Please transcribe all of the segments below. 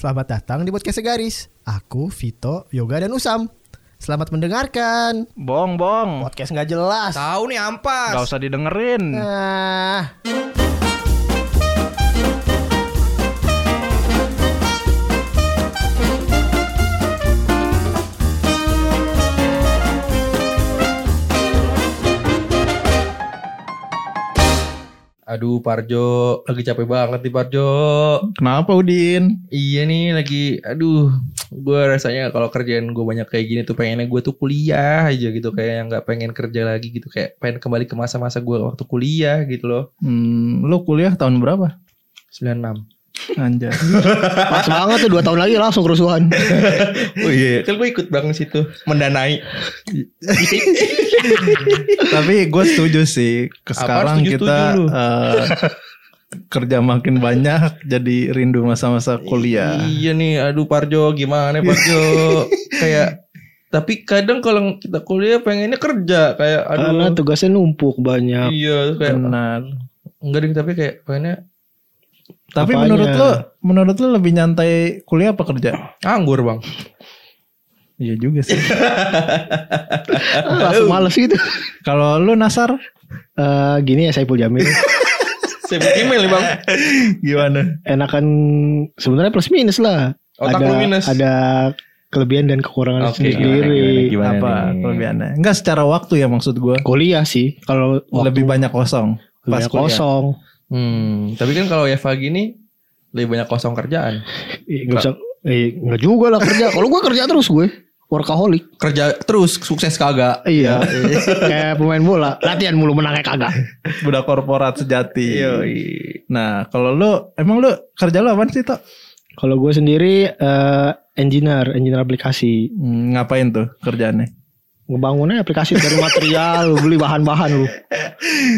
Selamat datang di podcast Segaris. Aku Vito, Yoga dan Usam. Selamat mendengarkan. Bong, bong. Podcast nggak jelas. Tahu nih ampas. Gak usah didengerin. Nah, Aduh Parjo, lagi capek banget nih Parjo. Kenapa Udin? Iya nih lagi, aduh, gue rasanya kalau kerjaan gue banyak kayak gini tuh pengennya gue tuh kuliah aja gitu kayak yang nggak pengen kerja lagi gitu kayak pengen kembali ke masa-masa gue waktu kuliah gitu loh. Hmm, lu kuliah tahun berapa? 96 Anjay. pas banget tuh dua tahun lagi langsung kerusuhan. Oh iya, kan gue ikut banget situ mendanai. Tapi gue setuju sih. Ke sekarang kita lu? eh, kerja makin banyak jadi rindu masa-masa kuliah. Iya nih, aduh Parjo gimana Parjo? kayak tapi kadang kalau kita kuliah pengennya kerja kayak aduh. Karena tugasnya numpuk banyak. Iya, kayak Benar. enggak deh tapi kayak pengennya Tapi Apanya? menurut lu, menurut lu lebih nyantai kuliah apa kerja? anggur, Bang. Iya juga sih. langsung males gitu. Kalau lu Nasar Eh gini ya Saiful Jamil. Email nih, Bang. gimana? Enakan sebenarnya plus minus lah. Otak ada, lu minus. Ada kelebihan dan kekurangan Oke, sendiri. gimana, gimana? apa nih? kelebihannya? Enggak secara waktu ya maksud gue. Kuliah sih. Kalau Lebih banyak kosong. Pas kuliah. kosong. Hmm, tapi kan kalau Eva gini lebih banyak kosong kerjaan. Ih, Nggak bisa. Eh, nggak juga lah kerja. Kalau gue kerja terus gue. Workaholic. Kerja terus sukses kagak. Iya. Kayak pemain bola. Latihan mulu menangnya kagak. Budak korporat sejati. Yoi. Nah, kalau lu emang lu kerja lu apa sih, Tok? Kalau gue sendiri eh engineer, engineer aplikasi. Hmm, ngapain tuh kerjaannya? Ngebangunnya aplikasi dari material, beli bahan-bahan lu.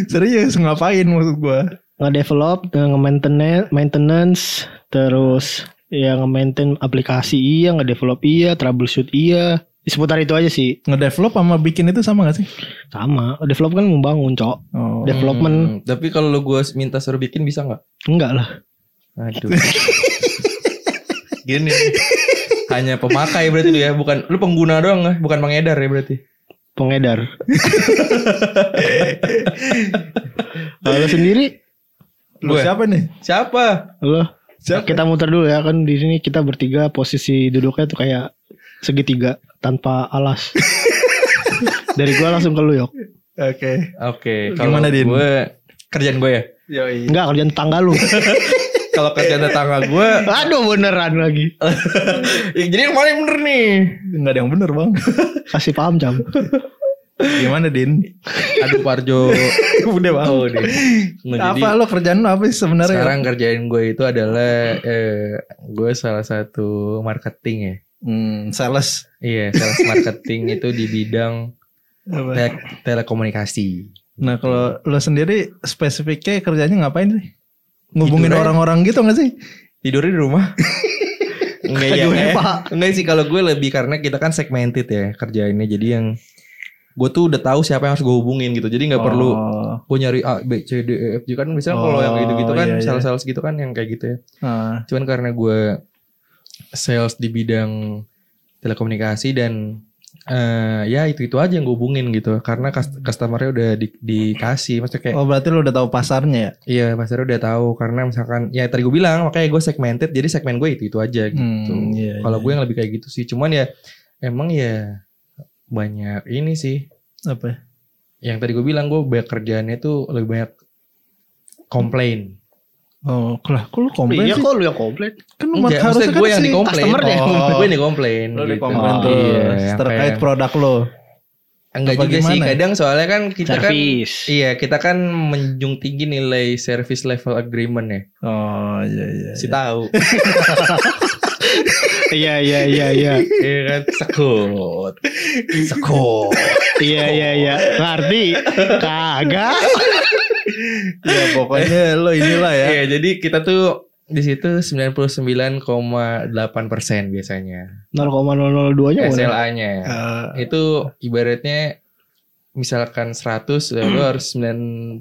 Serius ngapain maksud gua? Nge-develop, eh, nge-maintenance, maintenance, terus ya nge-maintain aplikasi iya, nge-develop iya, troubleshoot iya. Di seputar itu aja sih. Ngedevelop sama bikin itu sama gak sih? Sama. Develop kan membangun, cok. Oh. Development Hmm, tapi kalau lu gue minta suruh bikin bisa nggak? enggak lah. Aduh. Gini. Hanya pemakai berarti lu ya, bukan lu pengguna doang ya, bukan pengedar ya berarti. Pengedar. Kalau sendiri, Lu Gue. siapa nih? Siapa? lo Siapa? kita muter dulu ya kan di sini kita bertiga posisi duduknya tuh kayak segitiga tanpa alas. Dari gua langsung ke lu yok. Oke. Oke, kalau Gimana, Din? gue kerjaan gue ya. Yoi. Enggak kerjaan tetangga lu. Kalau kerjaan tetangga gue, Aduh beneran lagi. ya, jadi yang paling bener nih. Enggak ada yang bener, Bang. Kasih paham jam. Gimana, Din? Aduh Parjo. Udah, Bang. Oh, deh. Nah, jadi apa lu kerjaan lu apa sih sebenarnya? sekarang kerjaan gue itu adalah eh, gue salah satu marketing ya. hmm, sales. Iya, sales marketing itu di bidang Apa? te- telekomunikasi. Nah, kalau lu sendiri spesifiknya kerjanya ngapain sih? Ngubungin Tidur orang-orang gitu gak sih? Tidurnya di rumah. Enggak ya, enggak sih kalau gue lebih karena kita kan segmented ya kerjaannya. Jadi yang gue tuh udah tahu siapa yang harus gue hubungin gitu. Jadi nggak perlu Oh. gue nyari A, B, C, D, E, F, G kan misalnya kalau Oh, yang gitu-gitu kan iya, iya. sales-sales gitu kan yang kayak gitu ya. Ah. Cuman karena gue sales di bidang telekomunikasi dan eh ya itu itu aja yang gue hubungin gitu karena cus- customernya udah di- dikasih maksudnya kayak Oh, berarti lu udah tahu pasarnya ya? iya pasarnya udah tahu karena misalkan ya tadi gue bilang makanya gue segmented jadi segmen gue itu itu aja gitu Hmm, iya, kalau iya. gue yang lebih kayak gitu sih cuman ya emang ya banyak ini sih Apa? yang tadi gue bilang gue banyak kerjaannya tuh lebih banyak komplain Oh, lah, kok lu komplain Iya sih? kok lu yang komplit. Kan Enggak, harusnya maksudnya gue yang si dikomplain customernya. Oh. gue yang dikomplain Lu gitu. dikomplain Oh, terus Iya, terkait kayak- produk lo. Enggak Apa juga sih gimana? kadang soalnya kan kita kan Service. iya kita kan menjunjung tinggi nilai service level agreement ya Oh, iya iya. si iya. tahu Iya iya iya iya. iya kan sekut sekut Iya iya iya. Ngerti? Kagak. Ya pokoknya lo inilah ya. Iya, jadi kita tuh di situ 99,8 persen biasanya 0,002 nya mana? SLA-nya. Eh, Itu ibaratnya misalkan 100 ya lu harus 99,8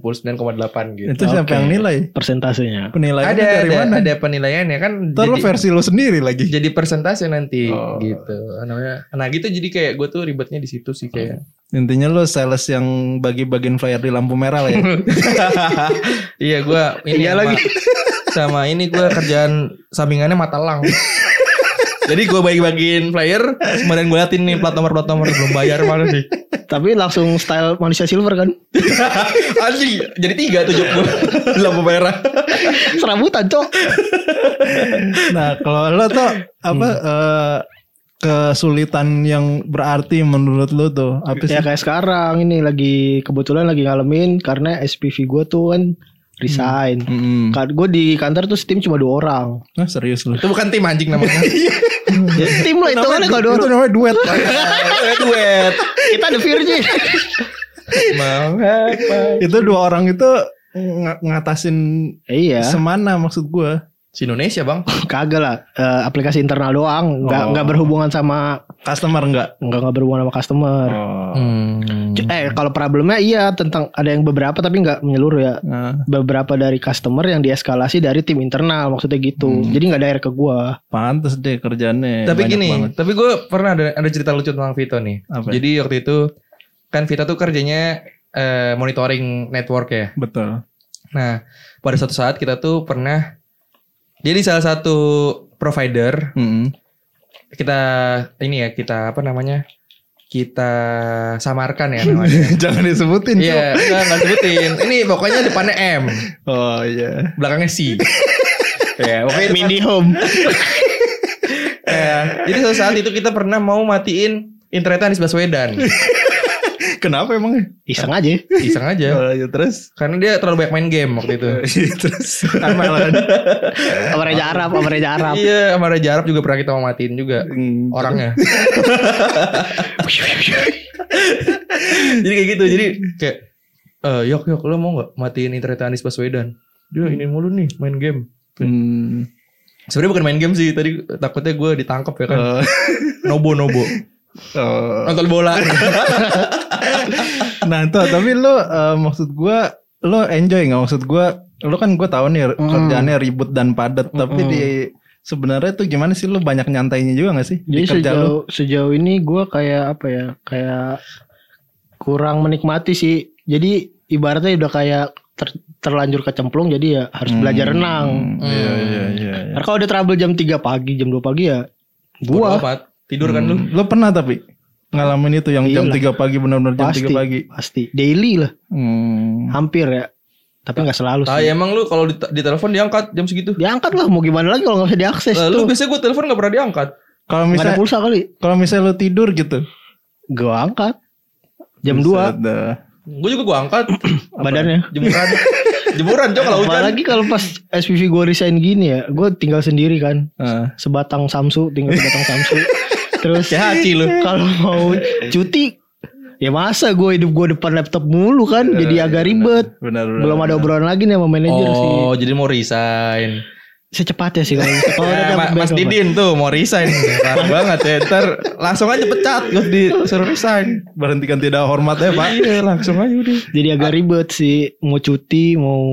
gitu. Itu siapa Oke. yang nilai? Persentasenya. Penilaiannya ada dari ada mana? ada penilaiannya kan Ntar lu jadi, versi lu sendiri lagi. jadi persentase nanti Oh. gitu namanya nah gitu jadi kayak gue tuh ribetnya di situ sih kayak Intinya lu sales yang bagi-bagiin flyer di lampu merah lah ya. iya gue ini Iya lagi. sama ini gue kerjaan sampingannya matalang jadi gue bagi-bagiin flyer kemudian gue liatin nih plat nomor plat nomor belum bayar mana sih Tapi langsung style manusia silver kan. anjing jadi tiga tuh job gue lampu merah Serabutan, Cok. Nah, kalau lo tuh apa eh, kesulitan yang berarti menurut lu tuh apa sih? Ya kayak sekarang ini lagi kebetulan lagi ngalamin karena SPV gue tuh kan resign. Mm-mm. Kan gue di kantor tuh tim cuma dua orang. Nah, serius lu. itu bukan tim anjing namanya Ya, tim lah itu kan kalau dua Itu orang. namanya duet. duet Kita ada Virgin. mau apa itu dua orang itu ng- ngatasin iya. semana maksud gua. Si Indonesia bang Kagak lah. Eh, aplikasi internal doang. Nggak Oh. nggak berhubungan sama Customer enggak? nggak nggak berhubungan sama customer. Oh. Hmm. Eh kalau problemnya iya tentang ada yang beberapa tapi nggak menyeluruh ya. Nah, Beberapa dari customer yang dieskalasi dari tim internal maksudnya gitu. Hmm. Jadi nggak direct ke gua. pantes deh kerjaannya. Tapi gini, banget. tapi gue pernah ada ada cerita lucu tentang Vito nih. Apa? Jadi waktu itu kan Vito tuh kerjanya eh, monitoring network ya. betul. Nah, pada suatu saat kita tuh pernah jadi salah satu provider Mm-mm. kita ini ya kita apa namanya kita samarkan ya namanya. Jangan disebutin. Iya, enggak enggak sebutin. Ini pokoknya depannya M, Oh iya. belakangnya C. ya, pokoknya Mini home. Ya, jadi suatu saat itu kita pernah mau matiin internet Anies Baswedan. Kenapa emang? Iseng aja. Iseng aja. Oh, ya terus. Karena dia terlalu banyak main game waktu itu. terus. Apa lah? Sama Raja Arab, sama Raja Arab. iya, sama Raja Arab juga pernah kita mau matiin juga Hmm, orangnya. jadi kayak gitu. Jadi kayak eh yok yok lo mau nggak matiin internet Anies Baswedan? Dia ini mulu nih main game. Hmm. Sebenarnya bukan main game sih. Tadi takutnya gue ditangkap ya kan. Oh. Nobo nobo. Oh. Nonton bola. Nah itu tapi lo eh, maksud gua lo enjoy nggak maksud gua lo kan gue tahu nih kerjaannya ribut dan padat tapi Mm. di sebenarnya tuh gimana sih lo banyak nyantainya juga gak sih di Jadi kerja lo? sejauh sejauh ini gue kayak apa ya kayak kurang menikmati sih. Jadi ibaratnya udah kayak ter- terlanjur kecemplung jadi ya harus belajar renang. Hmm, Iya iya iya. iya. Karena kalau udah trouble jam 3 pagi, jam 2 pagi ya gua. Tidur kan lu. Hmm. Lo pernah tapi ngalamin itu yang jam Iyalah. 3 pagi benar-benar jam pasti 3 pagi. pasti daily lah, Hmm. hampir ya. Tapi nggak selalu Ah, sih. emang lu kalau di, di telepon diangkat jam segitu? Diangkat lah mau gimana lagi kalau nggak bisa diakses Lalu tuh. biasanya gue telepon gak pernah diangkat. Kalau Nggak ada misalnya pulsa kali. kalau misalnya lo tidur gitu. Gue angkat. Jam Buset 2 dah. Gue juga gue angkat. badannya. Jemuran. Jemuran cok kalau hujan. Apalagi kalau pas SPV gue resign gini ya, gue tinggal sendiri kan. Ah. Sebatang Samsu, tinggal sebatang Samsu. Terus Kayak haci lu. kalau mau cuti, ya masa gue hidup gue depan laptop mulu kan, jadi agak ribet. Benar benar. Belum ada obrolan lagi nih sama manajer sih. Oh jadi mau resign. Secepatnya sih kalau udah Ya, Ma- Mas Didin tuh mau resign. Parah banget ya. Ntar langsung aja pecat. Gue disuruh resign. berhentikan tidak hormat ya Pak. Iya langsung aja udah. Jadi agak ribet sih, mau cuti, mau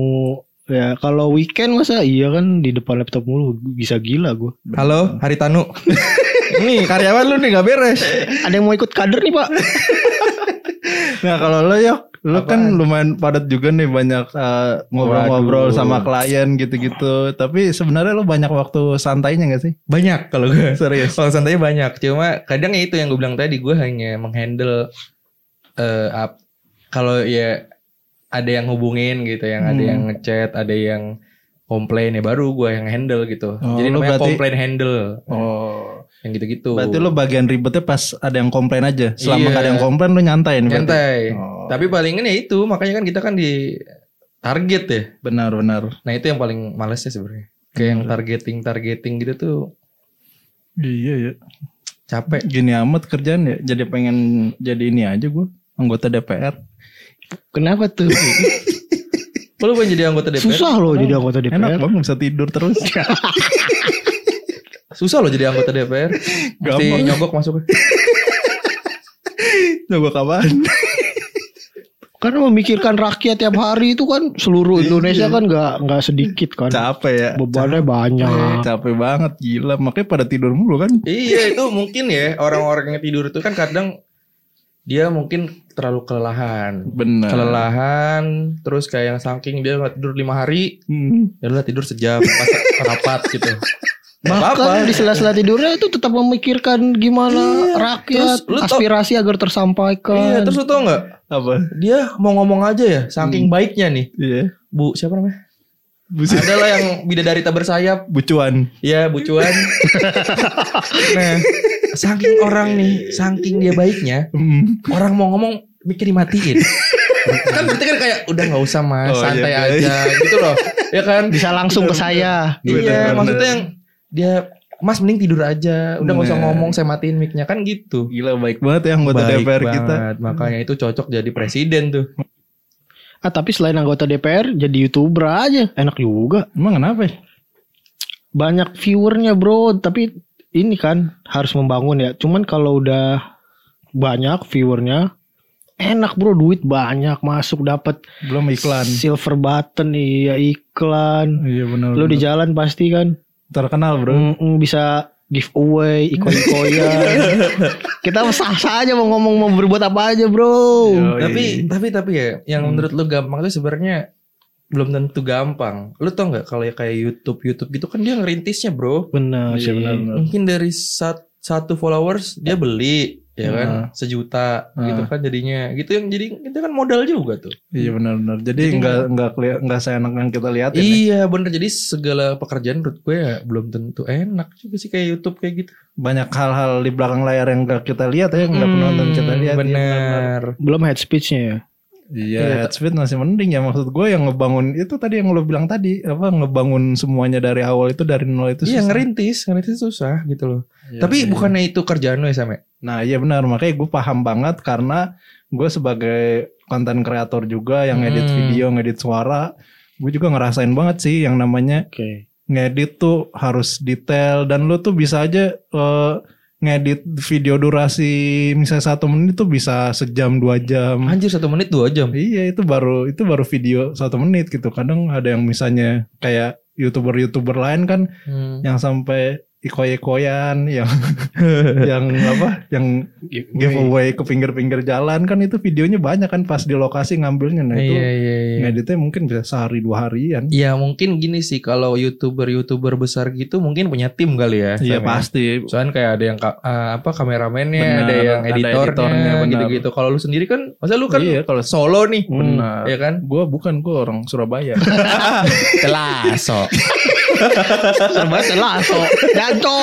ya kalau weekend masa iya kan di depan laptop mulu bisa gila gue. Halo Haritanu. Nih karyawan lu nih gak beres. Ada yang mau ikut kader nih pak? Nah kalau lo ya, lo kan lumayan padat juga nih banyak eh, ngobrol-ngobrol Waduh. sama klien gitu-gitu. Tapi sebenarnya lo banyak waktu santainya gak sih? Banyak kalau gue. Serius. Kalau santainya banyak. Cuma kadang ya itu yang gue bilang tadi gue hanya menghandle eh up kalau ya ada yang hubungin gitu, yang ada Hmm. yang ngechat, ada yang komplain ya baru gue yang handle gitu. Oh, Jadi lu namanya berarti- komplain handle. Oh. Yang gitu-gitu. Berarti lo bagian ribetnya pas ada yang komplain aja. Selama Iya. gak ada yang komplain lo nyantain berarti. nyantai. Oh. Tapi palingan ya itu, makanya kan kita kan di target ya. Benar-benar. Nah, itu yang paling males sih sebenarnya. Kayak yang targeting targeting gitu tuh Iya ya. capek. Gini amat kerjaan ya. Jadi pengen jadi ini aja gue. Anggota DPR. Kenapa tuh? Lu pengen jadi anggota DPR? Susah loh jadi anggota Enak DPR. bang bisa tidur terus. Susah loh jadi anggota DPR. Mesti nyogok masuk. Coba kapan? Karena memikirkan rakyat tiap hari itu kan seluruh Indonesia kan nggak nggak sedikit kan. Capek ya. Bebannya banyak. Capek banget gila. Makanya pada tidur mulu kan. Iya itu mungkin ya orang-orang yang tidur itu kan kadang dia mungkin terlalu kelelahan. Benar. Kelelahan terus kayak yang saking dia nggak tidur lima hari Hmm. ya udah tidur sejam pas rapat gitu. Nggak Bahkan di sela-sela tidurnya itu tetap memikirkan gimana rakyat Terus lu tau- aspirasi agar tersampaikan. Iya terus lu tau nggak Apa? dia mau ngomong aja ya saking baiknya nih Iya. Bu siapa namanya? Busi. Ada lah yang bidadari tak bersayap Bucuan. Ya Bu Cuan Nah Saking orang nih Saking dia baiknya Hmm. Orang mau ngomong Mikir dimatiin Kan berarti kan kayak Udah gak usah mas Oh, Santai iya, aja Gitu loh Ya kan Bisa langsung ke saya. Iya Bener-bener. maksudnya yang Dia Mas mending tidur aja Udah gak usah Nah. ngomong Saya matiin mic-nya Kan gitu Gila baik banget ya anggota Baik DPR banget. kita. Makanya itu cocok jadi presiden tuh Ah tapi selain anggota DPR jadi youtuber aja enak juga. Emang kenapa ya? Banyak viewernya bro. Tapi ini kan harus membangun ya. Cuman kalau udah banyak viewernya enak bro duit banyak masuk dapat Belum iklan. silver button iya iklan. Iya benar. Lu di jalan pasti kan terkenal bro. Mm-mm, bisa giveaway iko-ikoyan. Kita sah-sah aja mau ngomong mau berbuat apa aja bro. Yoi. Tapi tapi tapi ya, yang Hmm. menurut lu gampang tuh sebenarnya belum tentu gampang. Lu tau nggak kalau ya kayak YouTube YouTube gitu kan dia ngerintisnya bro. Benar Iya, sih. Mungkin dari sat- satu followers dia beli ya kan Hmm. sejuta Hmm. gitu kan jadinya gitu yang jadi itu kan modal juga tuh. Iya benar-benar. Jadi Jadi nggak nggak nggak seenak yang kita lihat ya. Iya bener jadi segala pekerjaan menurut gue ya belum tentu enak juga sih kayak YouTube kayak gitu. Banyak hal-hal di belakang layar yang nggak kita lihat ya, nggak penonton kita lihat. Iya, Bener. Belum head speechnya ya. Iya, Iya, headspace masih mending ya maksud gue yang ngebangun itu tadi yang lo bilang tadi apa ngebangun semuanya dari awal itu dari nol itu Iya susah. ngerintis, ngerintis susah gitu loh. Iya, Tapi iya. bukannya itu kerjaan lo ya Sam ya? Nah iya benar makanya gue paham banget karena gue sebagai konten kreator juga yang ngedit Hmm. video, ngedit suara, gue juga ngerasain banget sih yang namanya Oke. ngedit tuh harus detail dan lu tuh bisa aja eh, ngedit video durasi misalnya satu menit tuh bisa sejam dua jam. Anjir satu menit dua jam. Iya itu baru itu baru video satu menit gitu. Kadang ada yang misalnya kayak youtuber-youtuber lain kan Hmm. yang sampai ikoy-ikoyan yang yang apa yang giveaway ke pinggir-pinggir jalan kan itu videonya banyak kan pas di lokasi ngambilnya nah itu Iya iya iya. ngeditnya mungkin bisa sehari dua harian Ya mungkin gini sih kalau youtuber-youtuber besar gitu mungkin punya tim kali ya. iya ya. pasti Soalnya kayak ada yang eh, apa kameramennya, Benar, ada yang ada editornya, editornya, benar. gitu-gitu. Kalau lu sendiri kan, masa lu kan iya kalau solo nih, benar ya kan? gue bukan gue orang Surabaya Telaso. Serba telaso. Janco.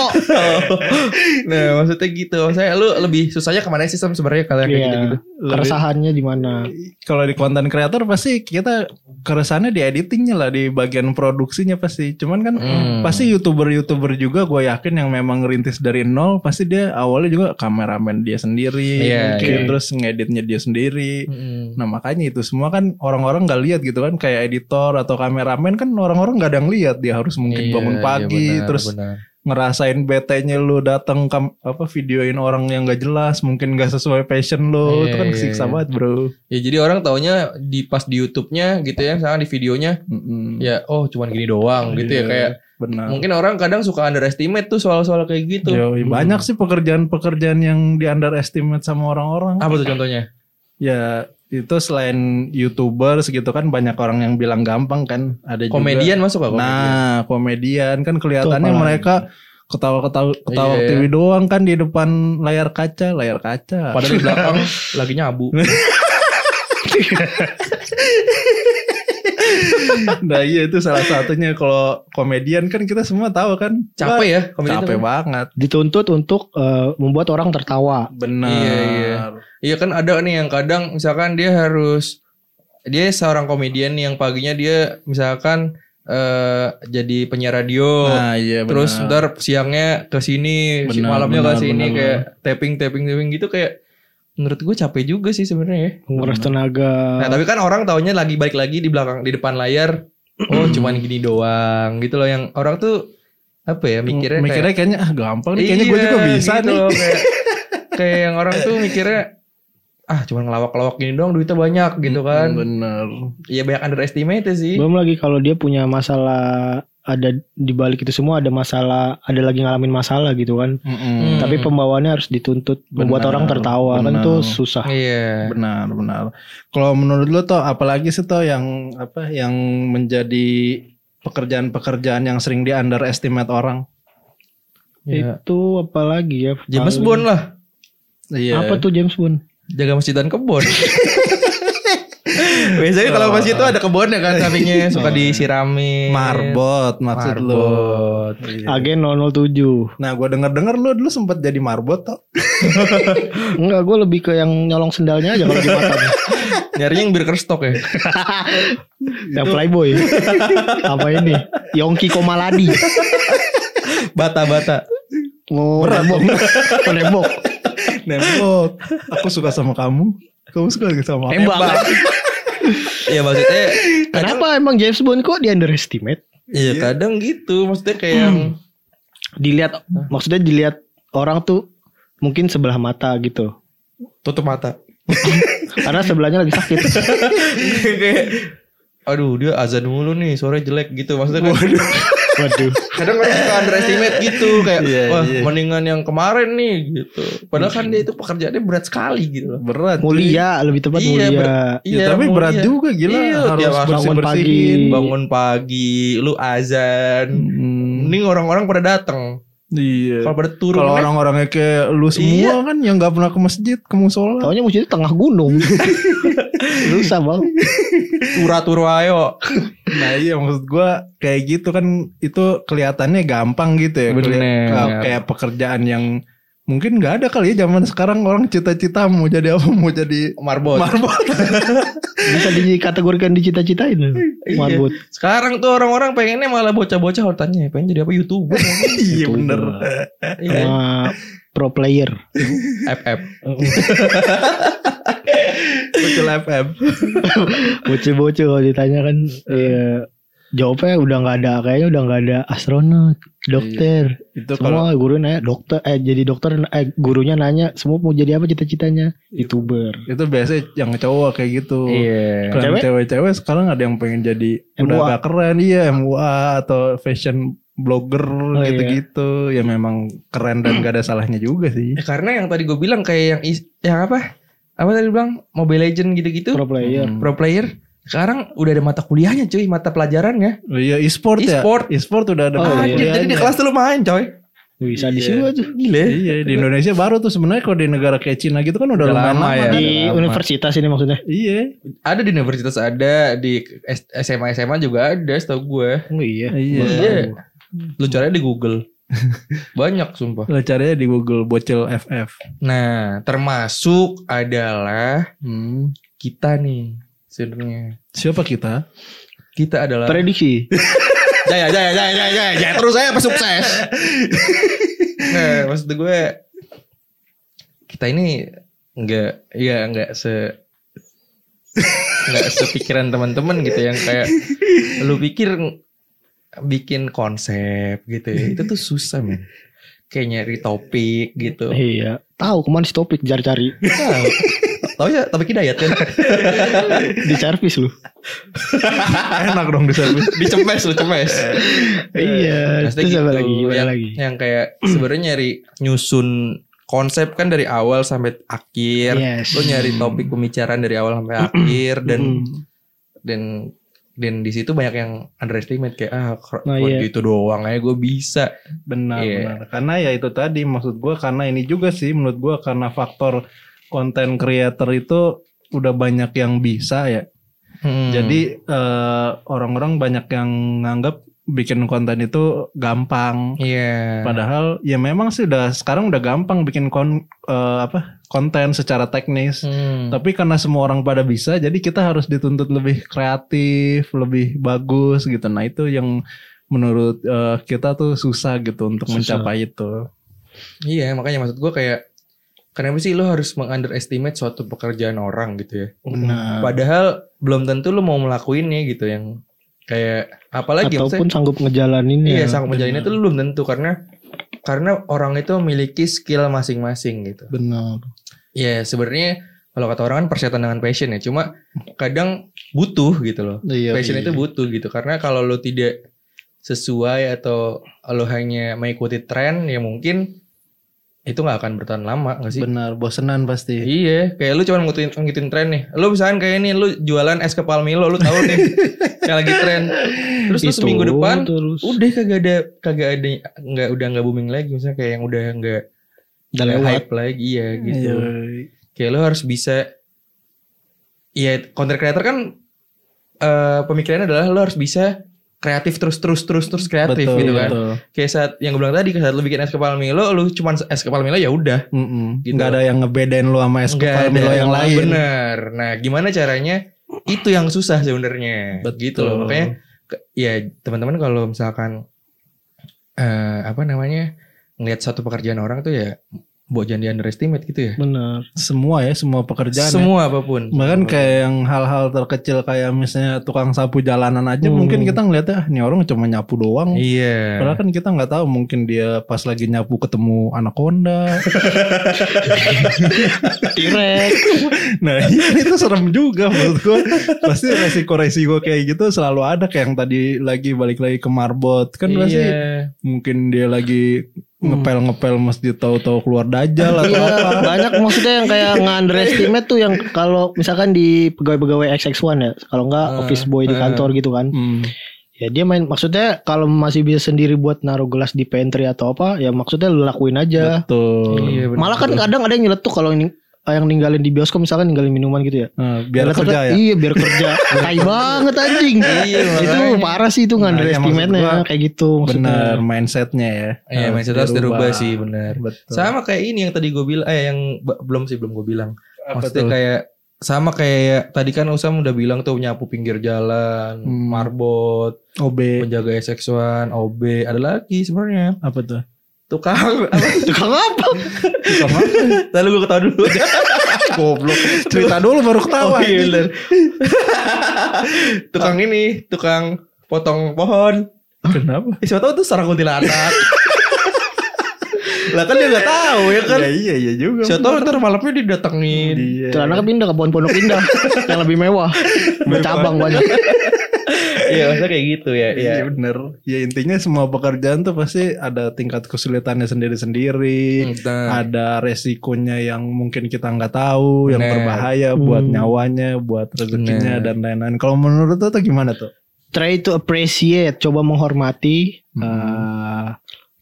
nah maksudnya gitu. Saya lu lebih susahnya ke mana sih Sam sebenarnya kalian kayak Iya. gitu-gitu? Keresahannya di mana? kalau di konten kreator pasti kita keresannya di editingnya lah di bagian produksinya pasti cuman kan Hmm. pasti youtuber youtuber juga gue yakin yang memang ngerintis dari nol pasti dia awalnya juga kameramen dia sendiri Iya, mungkin iya. terus ngeditnya dia sendiri Mm-mm. nah makanya itu semua kan orang-orang nggak lihat gitu kan kayak editor atau kameramen kan orang-orang nggak ada yang lihat dia harus mungkin Iya, bangun iya, pagi benar, terus benar. Ngerasain betenya lu datang apa videoin orang yang gak jelas mungkin gak sesuai passion lu Iya, itu kan iya, kesiksa iya. banget bro Ya jadi orang taunya di pas di YouTube-nya gitu ya, misalnya di videonya Mm-mm. ya oh cuman gini doang gitu ya Iya, kayak benar mungkin orang kadang suka underestimate tuh soal-soal kayak gitu. Yoi, banyak sih pekerjaan-pekerjaan yang di underestimate sama orang-orang Apa tuh contohnya? ya itu selain youtuber segitu kan banyak orang yang bilang gampang kan ada juga Komedian masuk gak komedian? nah komedian kan kelihatannya mereka ketawa-ketawa ketawa Iya. TV doang kan di depan layar kaca layar kaca Padahal di belakang lagi nyabu. nah iya itu salah satunya kalau komedian kan kita semua tahu kan Capek ya komedian capek banget Dituntut untuk eh, membuat orang tertawa. benar Iya, iya. Iya kan ada nih yang kadang misalkan dia harus dia seorang komedian nih yang paginya dia misalkan eh jadi penyiar radio. nah iya benar. Terus ntar siangnya ke sini, malamnya ke sini kayak tapping tapping tapping gitu kayak menurut gue capek juga sih sebenarnya ya. Menguras tenaga. Nah, tapi kan orang taunya lagi balik lagi di belakang di depan layar. Oh, cuman gini doang gitu loh yang orang tuh apa ya mikirnya, mikirnya kayaknya ah gampang nih kayaknya Iya, gue juga bisa gitu nih loh, kayak, kayak yang orang tuh mikirnya ah cuman ngelawak-lawak gini doang duitnya banyak gitu kan. Bener. Iya banyak underestimate sih. Belum lagi kalau dia punya masalah ada di balik itu semua ada masalah, ada lagi ngalamin masalah gitu kan. Mm-mm. Hmm. Tapi pembawaannya harus dituntut membuat Benar, orang tertawa kan benar. tuh susah. Iya. Benar, benar. Kalau menurut lo toh apalagi sih toh yang apa yang menjadi pekerjaan-pekerjaan yang sering di underestimate orang? Iya. Itu apalagi ya? James Bond lah. Iya. Apa tuh James Bond? Jaga masjid dan kebun. Biasanya kalau masjid itu ada kebun ya kan sampingnya suka disiramin. Marbot maksud lo. Marbot. Iya. Agen 007. Nah, gue denger-denger lo dulu sempat jadi marbot toh. Enggak, gue lebih ke yang nyolong sendalnya aja kalau di mata. Nyarinya yang Birkenstock ya. yang Playboy. Apa ini? Yongki Komaladi. Bata-bata. Mau nembok. Mau nembok. Nembok. Aku suka sama kamu. Kamu suka sama aku. Tembak. Iya maksudnya Kenapa emang James Bond kok di underestimate? Iya kadang gitu maksudnya kayak yang Dilihat, maksudnya dilihat orang tuh mungkin sebelah mata gitu. tutup mata. Karena sebelahnya lagi sakit. kayak aduh dia azan mulu nih sore jelek gitu maksudnya kan Waduh. kadang orang suka underestimate gitu kayak Iya, wah iya. mendingan yang kemarin nih gitu padahal kan dia itu pekerjaannya berat sekali gitu loh Berat. Mulia, lebih tepat Iya, mulia. ber- Ya, tapi mulia. berat juga gila Iya, harus tiap bersih bangun bersihin. pagi. bangun pagi lu azan Hmm, mending orang-orang pada datang iya. kalau pada turun Kalau kan, orang-orangnya kayak lu semua kan yang nggak pernah ke masjid, ke musola. Taunya masjid itu tengah gunung. Susah bang. turu ayo Nah iya maksud gua kayak gitu kan itu kelihatannya gampang gitu ya. Bener. Kayak- Kayak pekerjaan yang mungkin nggak ada kali ya zaman sekarang orang cita-cita mau jadi apa mau jadi marbot marbot. Bisa dikategorikan dicita-citain. Marbot. sekarang tuh orang-orang pengennya malah bocah-bocah hartanya pengen jadi apa youtuber iya bener. iya pro player. FF Kecil FM. Bocil-bocil kalau ditanya kan ya, jawabnya udah nggak ada kayaknya udah nggak ada astronot, dokter. Itu kalau Semua guru nanya dokter eh jadi dokter eh gurunya nanya semua mau jadi apa cita-citanya? Youtuber. itu biasanya yang cowok kayak gitu. iya Kalau Cewek? cewek-cewek sekarang ada yang pengen jadi udah agak keren iya MUA atau fashion blogger iya. gitu-gitu ya memang keren dan gak ada salahnya juga sih. Ya, karena yang tadi gue bilang kayak yang is- yang apa apa tadi bilang Mobile Legend gitu-gitu Pro player. Hmm. pro player sekarang udah ada mata kuliahnya cuy mata pelajarannya Oh iya e-sport ya. E-sport. E-sport udah ada. Oh, iya. Jadi di kelas tuh lu main coy Bisa di Iya. sini aja. gila ya. Iya di Indonesia baru tuh sebenarnya kalau di negara kayak Cina gitu kan udah, Udah lumayan lama lama. ya. kan. Di lama. universitas ini maksudnya. Iya. ada di universitas ada di S- SMA SMA juga ada setahu gue Oh iya. Iya. Iya. lu caranya di Google banyak sumpah Lo carinya di Google bocil FF. nah termasuk adalah Hmm. kita nih sebenarnya Siapa kita? kita adalah Prediksi. jaya jaya jaya jaya jaya, jaya terus saya apa sukses nah maksud gue kita ini nggak ya nggak se nggak sepikiran teman-teman gitu yang kayak lu pikir bikin konsep gitu ya itu tuh susah men kayak nyari topik gitu iya. Tahu ke mana si topik cari-cari. Tahu. Tahu ya topik hidayat kan Di servis lu. Enak dong di service. dicemes lu cemes iya. Maksudnya apa gitu, lagi? Gimana yang, lagi? yang kayak sebenarnya nyari nyusun konsep kan dari awal sampai akhir. Yes. Lo nyari topik pembicaraan dari awal sampai akhir dan dan dan di situ banyak yang underestimate kayak ah Nah, iya. gitu doang aja gue bisa. Benar, Iya. benar. Karena ya itu tadi maksud gua karena ini juga sih menurut gua karena faktor konten creator itu udah banyak yang bisa ya. Hmm. Jadi eh, orang-orang banyak yang nganggap bikin konten itu gampang. iya. Padahal ya memang sih udah sekarang udah gampang bikin kon, eh, apa konten secara teknis. Hmm. Tapi karena semua orang pada bisa, jadi kita harus dituntut lebih kreatif, lebih bagus gitu. Nah itu yang menurut eh, kita tuh susah gitu untuk Susah. mencapai itu. Iya makanya maksud gue kayak kenapa sih lo harus mengunderestimate suatu pekerjaan orang gitu ya? Benar. Padahal belum tentu lo mau melakuinnya gitu yang kayak apalagi Ataupun sanggup ngejalaninnya. Iya, sanggup menjalinnya itu lu belum tentu karena karena orang itu memiliki skill masing-masing gitu. Benar. Ya sebenarnya kalau kata orang kan persetan dengan passion ya. Cuma kadang butuh gitu loh. Iya, passion iya. itu butuh gitu. Karena kalau lo tidak sesuai atau lo hanya mengikuti tren ya mungkin itu nggak akan bertahan lama gak sih? Benar, bosenan pasti. Iya, kayak lu cuma ngikutin ngikutin tren nih. Lu misalkan kayak ini lu jualan es kepal Milo, lu tahu nih yang lagi tren. Terus lu Itu seminggu depan terus. udah kagak ada kagak ada nggak udah nggak booming lagi misalnya kayak yang udah nggak hype lagi ya gitu. Iya. Kayak lu harus bisa ya content creator kan eh pemikirannya adalah lu harus bisa kreatif terus terus terus terus kreatif Betul, gitu kan. betul. Kayak saat yang gue bilang tadi saat lu bikin es kepal Milo, lu cuman es kepal Milo ya udah Mm-mm. Gitu. Nggak ada yang ngebedain lu sama es kepal Milo yang lain. Bener. Nah, gimana caranya? Itu yang susah sebenarnya. Betul. Gitu loh. Makanya ya teman-teman kalau misalkan eh apa namanya? ngelihat satu pekerjaan orang tuh ya buat jangan di underestimate gitu ya. Benar. Semua ya, semua pekerjaan. ya. Semua apa pun. Bahkan kayak yang hal-hal terkecil kayak misalnya tukang sapu jalanan aja Hmm. mungkin kita ngeliatnya "Ah, ini orang cuma nyapu doang. Iya. Padahal kan kita nggak tahu mungkin dia pas lagi nyapu ketemu anaconda. Tirek. nah iya, itu serem juga menurut gua. Pasti resiko-resiko kayak gitu selalu ada kayak yang tadi lagi balik lagi ke marbot kan pasti Iya. mungkin dia lagi ngepel-ngepel masjid tahu-tahu keluar dajal atau Iya, apa. banyak maksudnya yang kayak nge-underestimate tuh yang kalau misalkan di pegawai-pegawai XX1 ya, kalau enggak Ah, office boy di ah. kantor gitu kan. Hmm. Ya dia main maksudnya kalau masih bisa sendiri buat naruh gelas di pantry atau apa, ya maksudnya lu lakuin aja. Betul. Iya, bener. Malah kan kadang ada yang nyeletuk kalau ini yang ninggalin di bioskop misalkan ninggalin minuman gitu ya. Nah, biar Nyeletuk kerja ya. Iya, biar kerja. Tai banget anjing. Iya, itu parah sih itu nge-underestimate-nya maksud gua kayak gitu maksudnya. Bener mindsetnya ya. Iya, mindset harus dirubah sih, bener. Betul. Sama kayak ini yang tadi gue bilang eh yang belum sih belum gue bilang. Apa Maksudnya tuh? kayak sama kayak tadi kan Usam udah bilang tuh nyapu pinggir jalan, Hmm. marbot, OB penjaga SX1, OB, ada lagi sebenarnya apa tuh? Tukang apa? Tukang apa? Tukang apa? Lalu gue ketawa dulu. Goblok. Cerita dulu baru ketawa. oh, iya bener. tukang ini, tukang potong pohon. Kenapa? Eh, siapa tahu tuh sarang kuntilanak. lah kan dia nggak tahu ya kan. Ya iya iya juga. Siapa tahu ntar malamnya didatengin. Iya. Celana pindah ke pohon pondok indah yang lebih mewah. Bercabang banyak. Iya, maksudnya kayak gitu ya. Iya Iya. bener Ya intinya semua pekerjaan tuh pasti ada tingkat kesulitannya sendiri-sendiri Ada resikonya yang mungkin kita nggak tahu Yang Bener. berbahaya buat Hmm. nyawanya Buat rezekinya Bener. dan lain-lain Kalau menurut lu tuh gimana tuh? Try to appreciate, coba menghormati, Hmm. eh,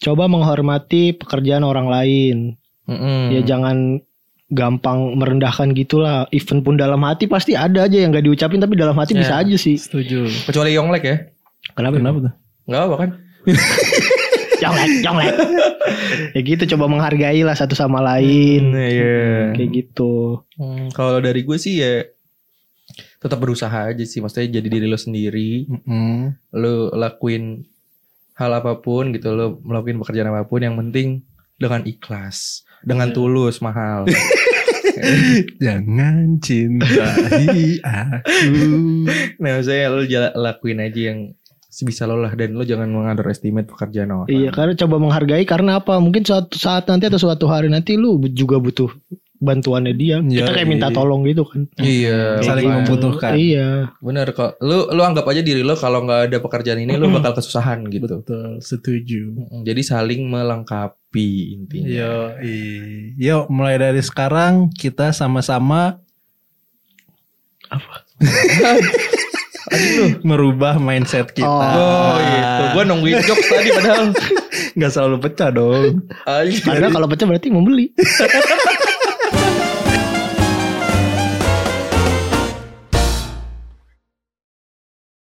coba menghormati pekerjaan orang lain. mm-mm. Ya jangan gampang merendahkan gitulah. Even pun dalam hati pasti ada aja yang gak diucapin tapi dalam hati Ya. bisa aja sih. Setuju kecuali Yonglek ya. Kenapa? Kenapa tuh? Enggak apa kan? Jonglek, jonglek. ya gitu coba menghargai lah satu sama lain. Iya. Kayak gitu. Hmm, kalau dari gue sih ya tetap berusaha aja sih. Maksudnya jadi diri lo sendiri. Mm-mm. Lo lakuin hal apa pun gitu. Lo melakukan pekerjaan apa pun. Yang penting dengan ikhlas. Dengan tulus mahal. Jangan cintai aku nah maksudnya lo jala- lakuin aja yang sebisa lo lah. Dan lo jangan mengunderestimate pekerjaan orang. Iya karena coba menghargai karena apa? Mungkin suatu saat nanti atau suatu hari nanti lu juga butuh bantuannya dia. Iya, Kita kayak minta iya. tolong gitu kan. Iya. Saling makanya. membutuhkan Iya. Bener kok. Lu lu anggap aja diri lo kalau nggak ada pekerjaan ini lo bakal kesusahan gitu. Betul setuju Jadi saling melengkapi intinya. Yo, yuk mulai dari sekarang kita sama-sama Aduh. merubah mindset kita. Oh gitu. Gua nungguin jokes tadi padahal. Nggak selalu pecah dong. Ayo. Karena kalau pecah berarti membeli.